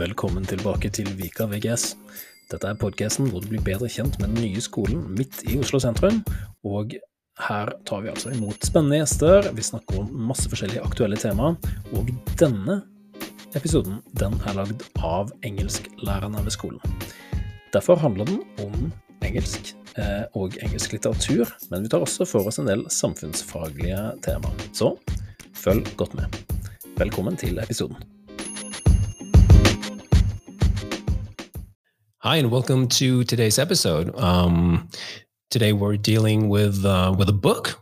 Velkommen tilbake til Vika VGS. Dette er podkasten hvor du blir bedre kjent med den nye skolen midt i Oslo sentrum. Og her tar vi altså imot spennende gjester, vi snakker om masse forskjellige aktuelle temaer. Og denne episoden den er lagd av engelsklærerne ved skolen. Derfor handler den om engelsk eh, og engelsk litteratur, men vi tar også for oss en del samfunnsfaglige temaer. Så følg godt med. Velkommen til episoden. Hi, and welcome to today's episode. Um, today we're dealing with uh, with a book,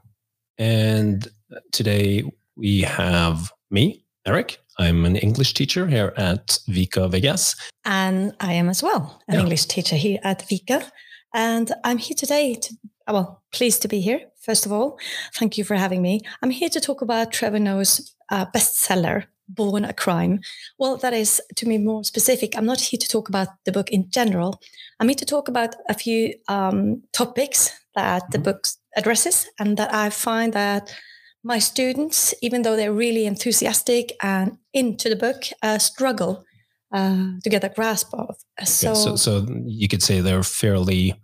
and today we have me, Eric. I'm an English teacher here at Vika VGS, and I am as well an yeah. English teacher here at Vika. And I'm here today to well, pleased to be here. First of all, thank you for having me. I'm here to talk about Trevor Noah's uh, bestseller, Born a Crime. Well, that is, to be more specific, I'm not here to talk about the book in general. I'm here to talk about a few um, topics that mm-hmm. the book addresses and that I find that my students, even though they're really enthusiastic and into the book, uh, struggle uh, to get a grasp of. So, yeah, so, so you could say they're fairly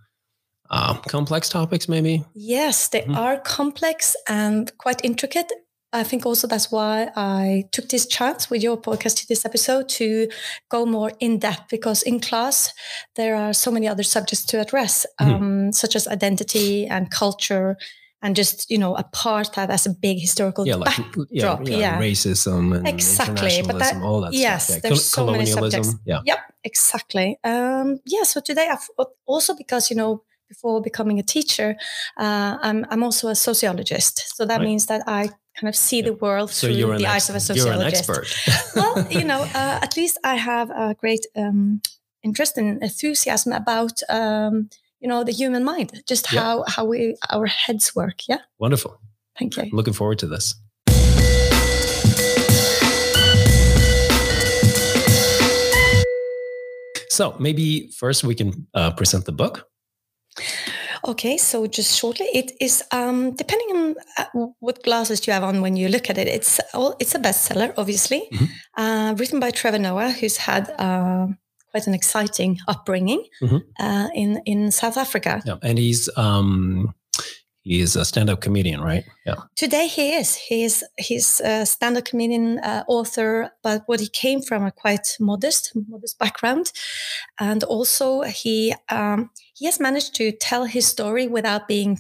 uh, complex topics, maybe? Yes, they mm-hmm. are complex and quite intricate. I think also that's why I took this chance with your podcast to this episode to go more in depth because in class there are so many other subjects to address, mm-hmm. um, such as identity and culture and just you know a part that has a big historical yeah, like, backdrop. Yeah, yeah, yeah, racism and exactly, but that, all that yes, stuff. Yeah. there's so many subjects. Yeah, yep, exactly. Um, yeah, so today I've also because you know before becoming a teacher, uh, I'm I'm also a sociologist. So that right. means that I kind of see the world so through the eyes of a sociologist. You're an expert. well, you know, uh, at least I have a great um, interest and enthusiasm about um, you know the human mind, just yeah. how how we our heads work. Yeah. Wonderful. Thank you. looking forward to this. So maybe first we can uh, present the book. Okay, so just shortly, it is um, depending on uh, what glasses you have on when you look at it. It's all it's a bestseller, obviously, mm-hmm. uh, written by Trevor Noah, who's had uh, quite an exciting upbringing mm-hmm. Uh, in in South Africa. Yeah, and he's um, he is a stand-up comedian, right? Yeah. Today he is. He is he's a stand-up comedian, uh, author, but what he came from a quite modest, modest background, and also he um, he has managed to tell his story without being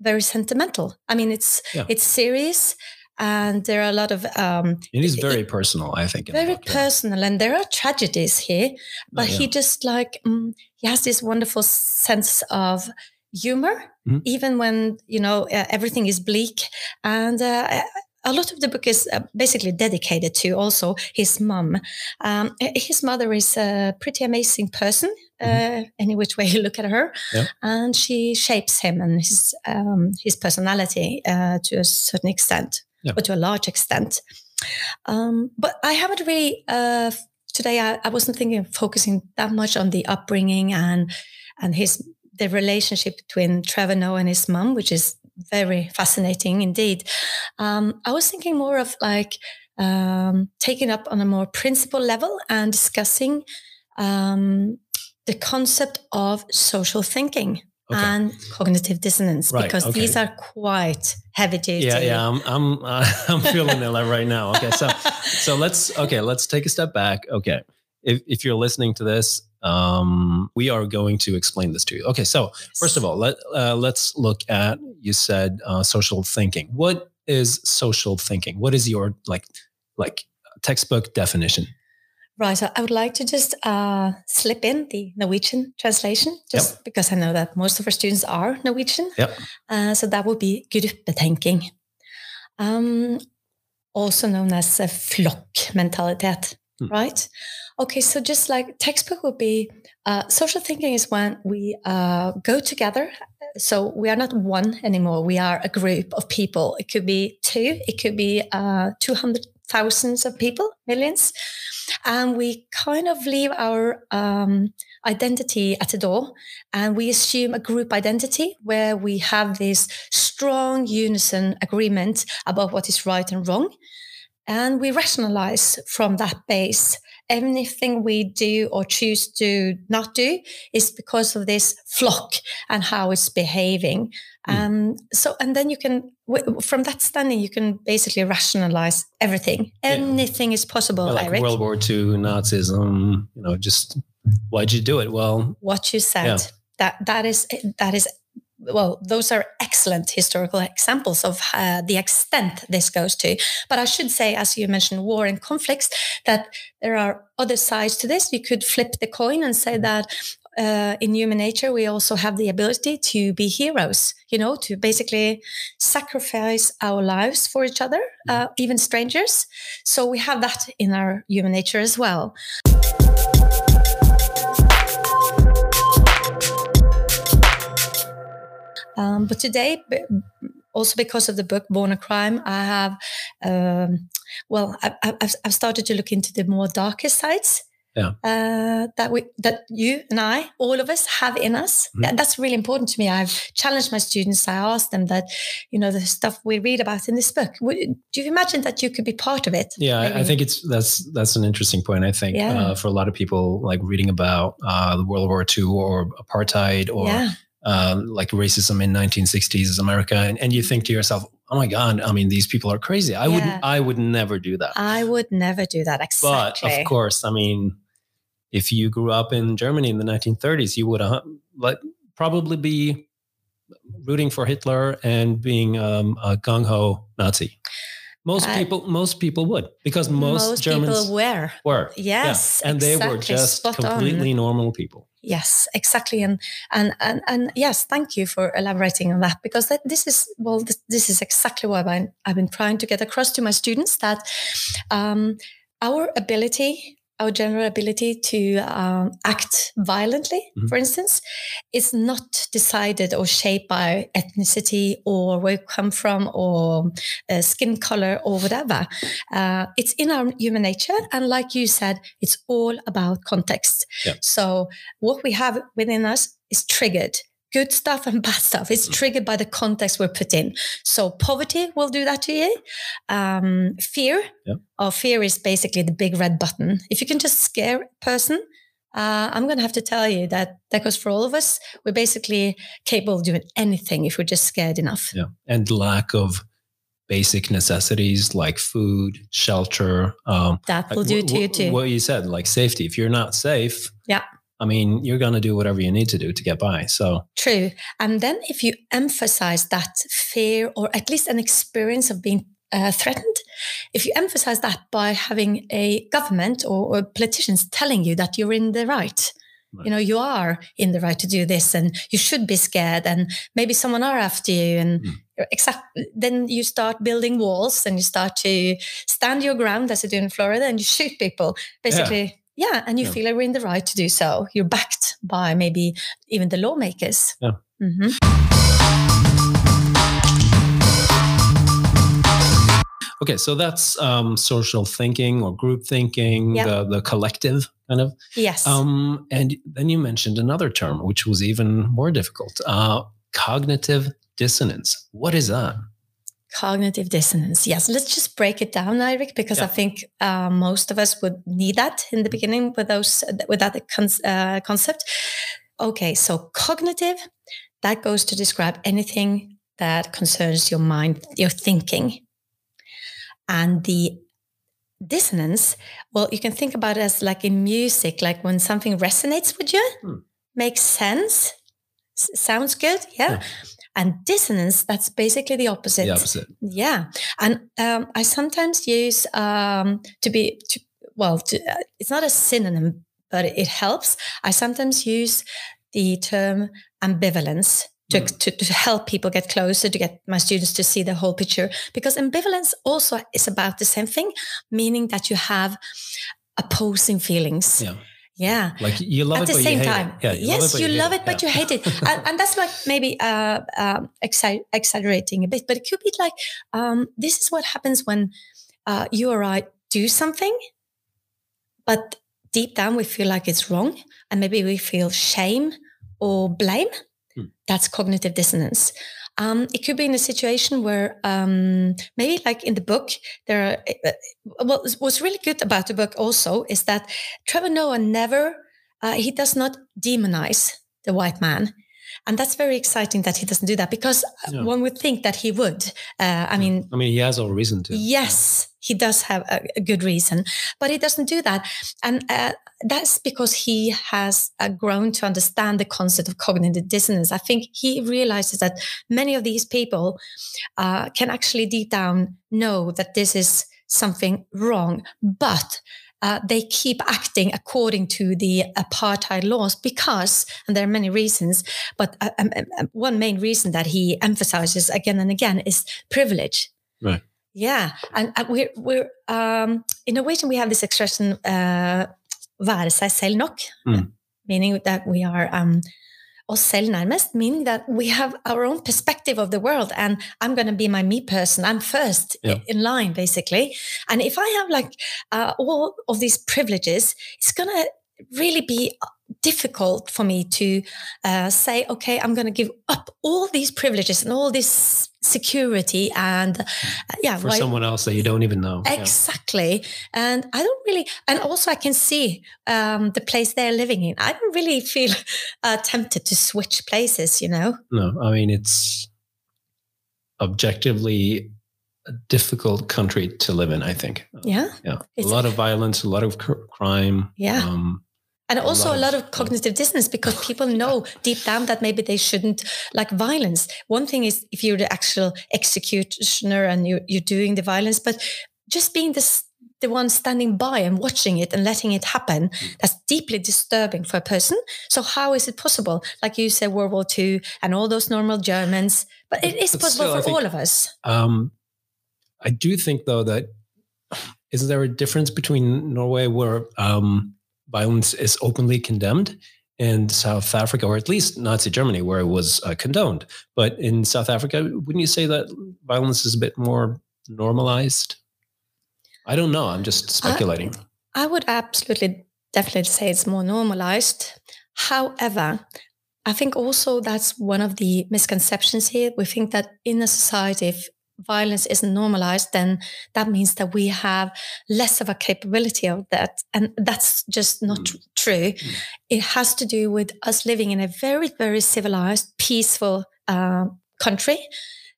very sentimental. I mean, it's yeah. it's serious. And there are a lot of. Um, it is very it, personal, I think. Very book, personal, yeah. and there are tragedies here, but oh, yeah. he just like um, he has this wonderful sense of humor, mm-hmm. even when you know uh, everything is bleak. And uh, a lot of the book is uh, basically dedicated to also his mom. Um, his mother is a pretty amazing person, mm-hmm. any which way you look at her, yeah. and she shapes him and his um, his personality uh, to a certain extent, yeah. or to a large extent. Um, but I haven't really uh, today. I, I wasn't thinking of focusing that much on the upbringing and and his the relationship between Trevor Noah and his mom, which is very fascinating indeed. Um, I was thinking more of like um, taking up on a more principle level and discussing um, the concept of social thinking. Okay. And cognitive dissonance, right, because okay. these are quite heavy duty. Yeah, yeah, I'm, I'm, uh, I'm feeling it right now. Okay, so, so let's, okay, let's take a step back. Okay, if, if you're listening to this um, we are going to explain this to you. Okay, so yes. first of all, let uh, let's look at you said uh, social thinking. What is social thinking? What is your like like textbook definition? Right. So I would like to just uh, slip in the Norwegian translation, just yep. because I know that most of our students are Norwegian. Yep. Uh, so that would be gruppetenking, um, also known as a flokkmentalitet, hmm. right? Okay, so just like textbook would be uh, social thinking is when we uh, go together. So we are not one anymore. We are a group of people. It could be two. It could be uh, two hundred thousands of people, millions, and we kind of leave our um, identity at the door, and we assume a group identity where we have this strong unison agreement about what is right and wrong, and we rationalize from that base anything we do or choose to not do is because of this flock and how it's behaving. Mm. Um, so, and then you can, from that standing, you can basically rationalize everything. Anything yeah. is possible. like Eric. World War II, Nazism. You know, just why'd you do it? Well, what you said. Yeah. That that is that is well, those are excellent historical examples of uh, the extent this goes to. But I should say, as you mentioned, war and conflicts, that there are other sides to this. You could flip the coin and say that uh, in human nature, we also have the ability to be heroes, you know, to basically sacrifice our lives for each other, uh, even strangers. So we have that in our human nature as well. Um, but today, also because of the book Born a Crime, I have, um, well, I, have I've started to look into the more darker sides. Yeah. Uh, that we that you and I, all of us, have in us. Mm-hmm. That's really important to me. I've challenged my students. I asked them that, you know, the stuff we read about in this book. do you imagine that you could be part of it? Yeah, maybe? I think it's that's that's an interesting point. I think yeah. uh, for a lot of people, like reading about uh, the World War II or apartheid or yeah uh, like racism in 1960s America, and, and you think to yourself, "Oh my God! I mean, these people are crazy. I yeah. would I would never do that. I would never do that. Exactly. But of course, I mean, if you grew up in Germany in the 1930s, you would uh, like probably be rooting for Hitler and being um, a gung ho Nazi. Most uh, people, most people would because most, most Germans were. Were yes, yeah. and exactly. they were just Spot completely on. normal people. Yes, exactly, and and and and yes, thank you for elaborating on that because that, this is well, this, this is exactly what I've been, I've been trying to get across to my students that um, our ability our general ability to um, act violently, mm-hmm. for instance, is not decided or shaped by ethnicity or where you come from or uh, skin color or whatever. Uh, it's in our human nature. And like you said, it's all about context. Yeah. So what we have within us is triggered good stuff and bad stuff. It's mm. triggered by the context we're put in. So poverty will do that to you. Um, fear, yeah. or fear is basically the big red button. If you can just scare a person, uh, I'm going to have to tell you that that goes for all of us. We're basically capable of doing anything if we're just scared enough. Yeah, and lack of basic necessities like food, shelter. Um, that will like do w- to you too. What you said, like safety. If you're not safe, yeah I mean, you're going to do whatever you need to do to get by. So true. And then if you emphasize that fear or at least an experience of being uh, threatened, if you emphasize that by having a government or, or politicians telling you that you're in the right, you know you are in the right to do this and you should be scared and maybe someone are after you and mm. exact then you start building walls and you start to stand your ground as you do in florida and you shoot people basically yeah, and you yeah. feel like we're in the right to do so. You're backed by maybe even the lawmakers. Yeah. Mm-hmm. Okay, so that's um, social thinking or group thinking, yeah. the, the collective kind of. Yes. Um, and then you mentioned another term, which was even more difficult uh, cognitive dissonance. What is that? Cognitive dissonance. Yes, let's just break it down, Eirik, because yeah. I think uh, most of us would need that in the beginning with those with that uh, concept. Okay, so cognitive that goes to describe anything that concerns your mind, your thinking, and the dissonance. Well, you can think about it as like in music, like when something resonates with you, hmm. makes sense, sounds good, yeah. yeah and dissonance, that's basically the opposite. The opposite. Yeah. And um, I sometimes use um, to be, to, well, to, uh, it's not a synonym, but it helps. I sometimes use the term ambivalence to, mm. to, to, help people get closer, to get my students to see the whole picture. Because ambivalence also is about the same thing, meaning that you have opposing feelings. Yeah. Yeah. Like you love At it, the same time. Yeah, you yes, love it, you, you love it, it, but yeah. you hate it. and, and, that's like maybe uh, um, exaggerating a bit, but it could be like um, this is what happens when uh, you or I do something, but deep down we feel like it's wrong. And maybe we feel shame or blame. Hmm. That's cognitive dissonance. Um, it could be in a situation where um, maybe like in the book, there are, uh, well, what's really good about the book also is that Trevor Noah never, uh, he does not demonize the white man and that's very exciting that he doesn't do that because yeah. one would think that he would. Uh, i mean i mean he has a reason to. yes he does have a, a good reason but he doesn't do that. And uh, that's because he has uh, grown to understand the concept of cognitive dissonance. I think he realizes that many of these people uh, can actually deep down know that this is something wrong but uh, they keep acting according to the apartheid laws because, and there are many reasons, but uh, um, um, um, one main reason that he emphasizes again and again is privilege. Right. Yeah, and we're we're um, in Norwegian we have this expression uh, "være seg selv nok," mm. meaning that we are um, oss selv nærmest, meaning that we have our own perspective of the world and I'm going to be my me person. I'm first yeah. in line, basically. And if I have like uh, all of these privileges, it's going to really be difficult for me to uh, say, okay, I'm going to give up all these privileges and all this security and uh, yeah for someone else that you don't even know exactly. Yeah. and i don't really and also i can see um, the place they're living in. I don't really feel uh, tempted to switch places you know? No i mean it's objectively a difficult country to live in i think. Yeah? Yeah. It's, a lot of violence a lot of crime yeah. um, and also a lot, a lot of, cognitive dissonance because people know deep down that maybe they shouldn't like violence. One thing is if you're the actual executioner and you're, you're doing the violence but just being this the one standing by and watching it and letting it happen mm. that's deeply disturbing for a person. So how is it possible? Like you said world war ii and all those normal germans but it is but possible still, for think, all of us. um, i do think though that is there a difference between norway where um, violence is openly condemned in South Africa, or at least Nazi Germany, where it was uh, condoned. But in South Africa, wouldn't you say that violence is a bit more normalized? I don't know. I'm just speculating. I, I would absolutely, definitely say it's more normalized. However, I think also that's one of the misconceptions here. We think that in a society, if violence isn't normalized, then that means that we have less of a capability of that. And that's just not mm. true. Mm. It has to do with us living in a very, very civilized, peaceful uh, country.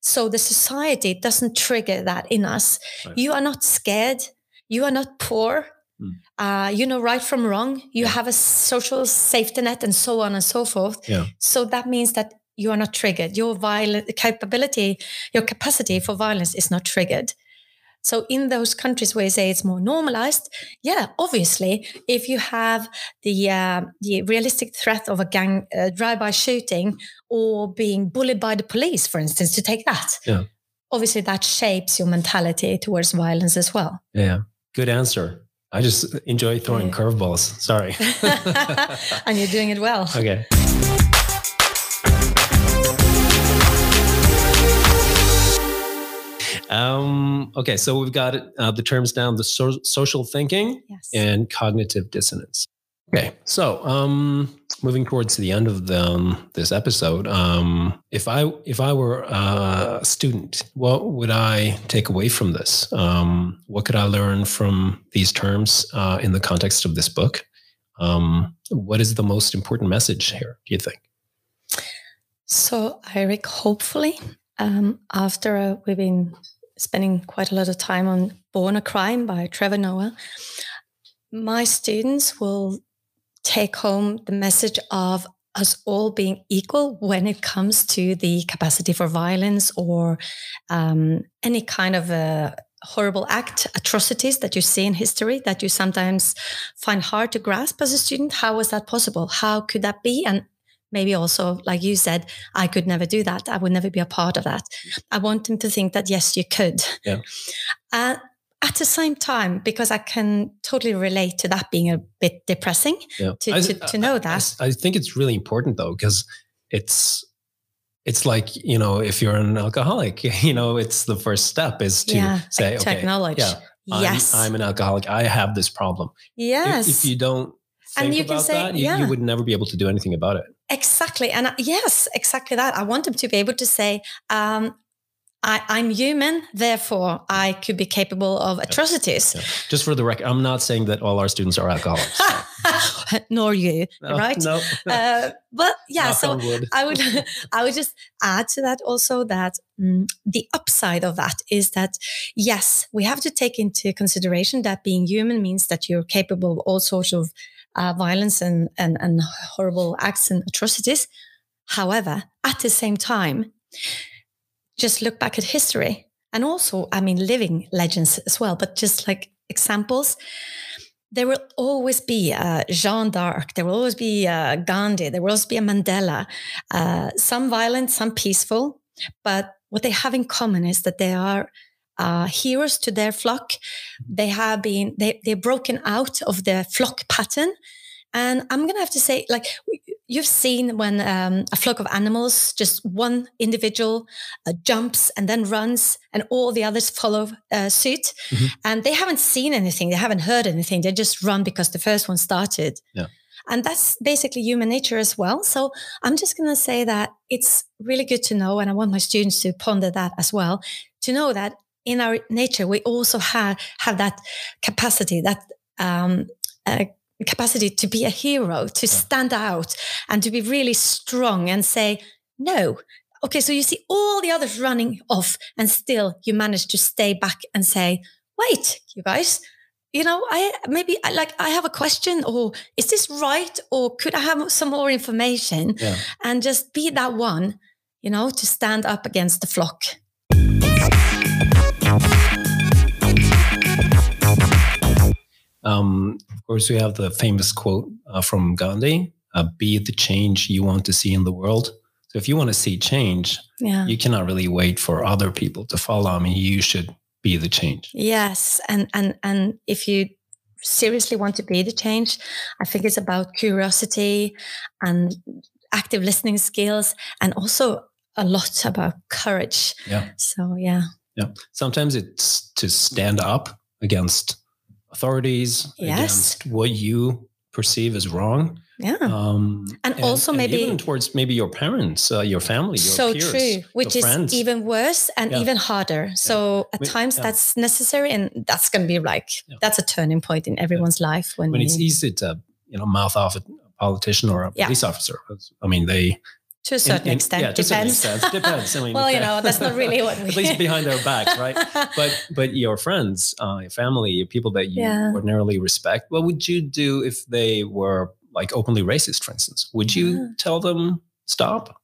So the society doesn't trigger that in us. Right. You are not scared. You are not poor. Mm. Uh, you know right from wrong. You yeah. have a social safety net and so on and so forth. Yeah. So that means that you are not triggered. Your violent capability, your capacity for violence is not triggered. So in those countries where you say it's more normalized, yeah, obviously, if you have the uh, the realistic threat of a gang uh, drive-by shooting or being bullied by the police, for instance, to take that, yeah. obviously that shapes your mentality towards violence as well. Yeah, good answer. I just enjoy throwing yeah. curveballs. Sorry. and you're doing it well. Okay. Um, okay, so we've got uh, the terms down: the so- social thinking yes. and cognitive dissonance. Okay, so um, moving towards the end of the, um, this episode, um, if I if I were a student, what would I take away from this? Um, what could I learn from these terms uh, in the context of this book? Um, what is the most important message here? Do you think? So, Eric, hopefully, um, after uh, we've been spending quite a lot of time on Born a Crime by Trevor Noah, my students will take home the message of us all being equal when it comes to the capacity for violence or um, any kind of a horrible act, atrocities that you see in history that you sometimes find hard to grasp as a student. How was that possible? How could that be? And maybe also, like you said, I could never do that. I would never be a part of that. I want them to think that, yes, you could. Yeah. Uh, at the same time, because I can totally relate to that being a bit depressing yeah. to, I, to, to, know that. I, I think it's really important though, because it's it's like you know if you're an alcoholic you know it's the first step is to yeah, say to okay acknowledge yeah I'm, yes I'm an alcoholic i have this problem yes if, if you don't and you can say, that you, yeah. you would never be able to do anything about it Exactly. And I, yes, exactly that. I want them to be able to say, um, I, am human, therefore I could be capable of atrocities. Yeah. Just for the record, I'm not saying that all our students are alcoholics. Nor you, no, right? No. uh, but yeah, Knock so I would, I would just add to that also that mm, the upside of that is that yes, we have to take into consideration that being human means that you're capable of all sorts of uh, violence and, and and horrible acts and atrocities. However, at the same time just look back at history and also, I mean, living legends as well, but just like examples. There will always be a Jeanne d'Arc. There will always be a Gandhi. There will always be a Mandela. Uh, some violent, some peaceful. But what they have in common is that they are uh, heroes to their flock. They have been they they're broken out of the flock pattern, and I'm gonna have to say, like You've seen when um, a flock of animals, just one individual uh, jumps and then runs, and all the others follow uh, suit. Mm-hmm. And they haven't seen anything, they haven't heard anything. They just run because the first one started. Yeah. And that's basically human nature as well. So I'm just going to say that it's really good to know, and I want my students to ponder that as well, to know that in our nature we also have have that capacity, that um, uh, capacity to be a hero, to stand out and to be really strong and say, no. Okay, so you see all the others running off and still you manage to stay back and say, wait, you guys, you know, I maybe I like I have a question or is this right or could I have some more information yeah. and just be that one, you know, to stand up against the flock. Um, of course, we have the famous quote uh, from Gandhi uh, be the change you want to see in the world. So if you want to see change, yeah. you cannot really wait for other people to follow. I mean, you should be the change. Yes. And, and, and if you seriously want to be the change, I think it's about curiosity and active listening skills and also a lot about courage. Yeah. So, yeah. Yeah. Sometimes it's to stand up against authorities yes. against what you perceive as wrong. Yeah. Um, and, and, also and maybe even towards maybe your parents, uh, your family, your so peers, true, which is friends. even worse and yeah. even harder. So yeah. at times yeah. that's necessary, and that's going to be like that's a turning point in everyone's life when, when it's easy to you know mouth off a politician or a police officer. I mean, they to a certain in, in, extent. Yeah, to depends. certain extent. Depends. I mean, well, you know, that's not really what we. At least behind their backs, right? but but your friends, uh, your family, your people that you yeah. ordinarily respect. What would you do if they were like openly racist, for instance? Would you yeah. tell them stop?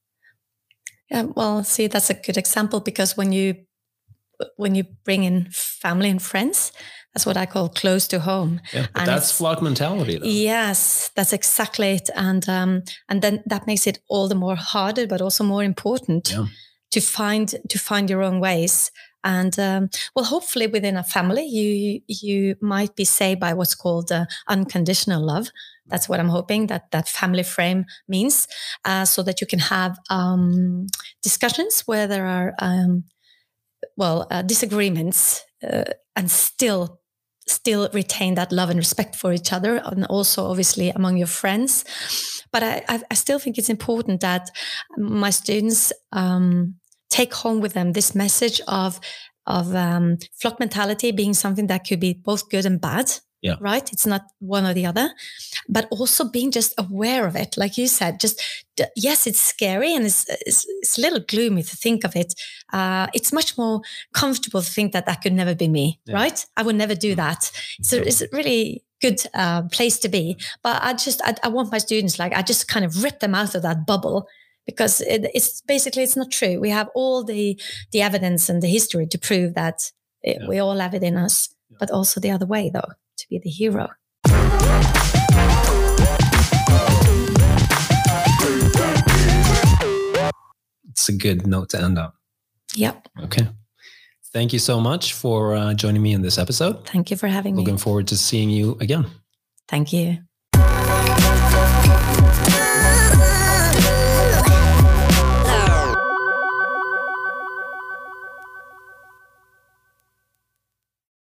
Yeah. Well, see, that's a good example because when you when you bring in family and friends, that's what I call close to home. Yeah, and that's flock mentality. Though. Yes, that's exactly it, and um, and then that makes it all the more harder, but also more important yeah. to find to find your own ways. And um, well, hopefully within a family, you you might be saved by what's called uh, unconditional love. That's what I'm hoping that that family frame means, uh, so that you can have um, discussions where there are um, well uh, disagreements uh, and still still retain that love and respect for each other and also obviously among your friends. But i, I still think it's important that my students um, take home with them this message of of um, flock mentality being something that could be both good and bad yeah. right? It's not one or the other. But also being just aware of it like you said just yes it's scary and it's, it's, it's a little gloomy to think of it. Uh, it's much more comfortable to think that that could never be me yeah. right? I would never do mm. that. So it's a really good uh, place to be. But i just I, I, want my students like i just kind of rip them out of that bubble because it, it's basically it's not true. We have all the the evidence and the history to prove that it, yeah. we all have it in us but also the other way though be the hero. It's a good note to end on. Yep. Okay. Thank you so much for uh, joining me in this episode. Thank you for having Looking me. Looking forward to seeing you again. Thank you.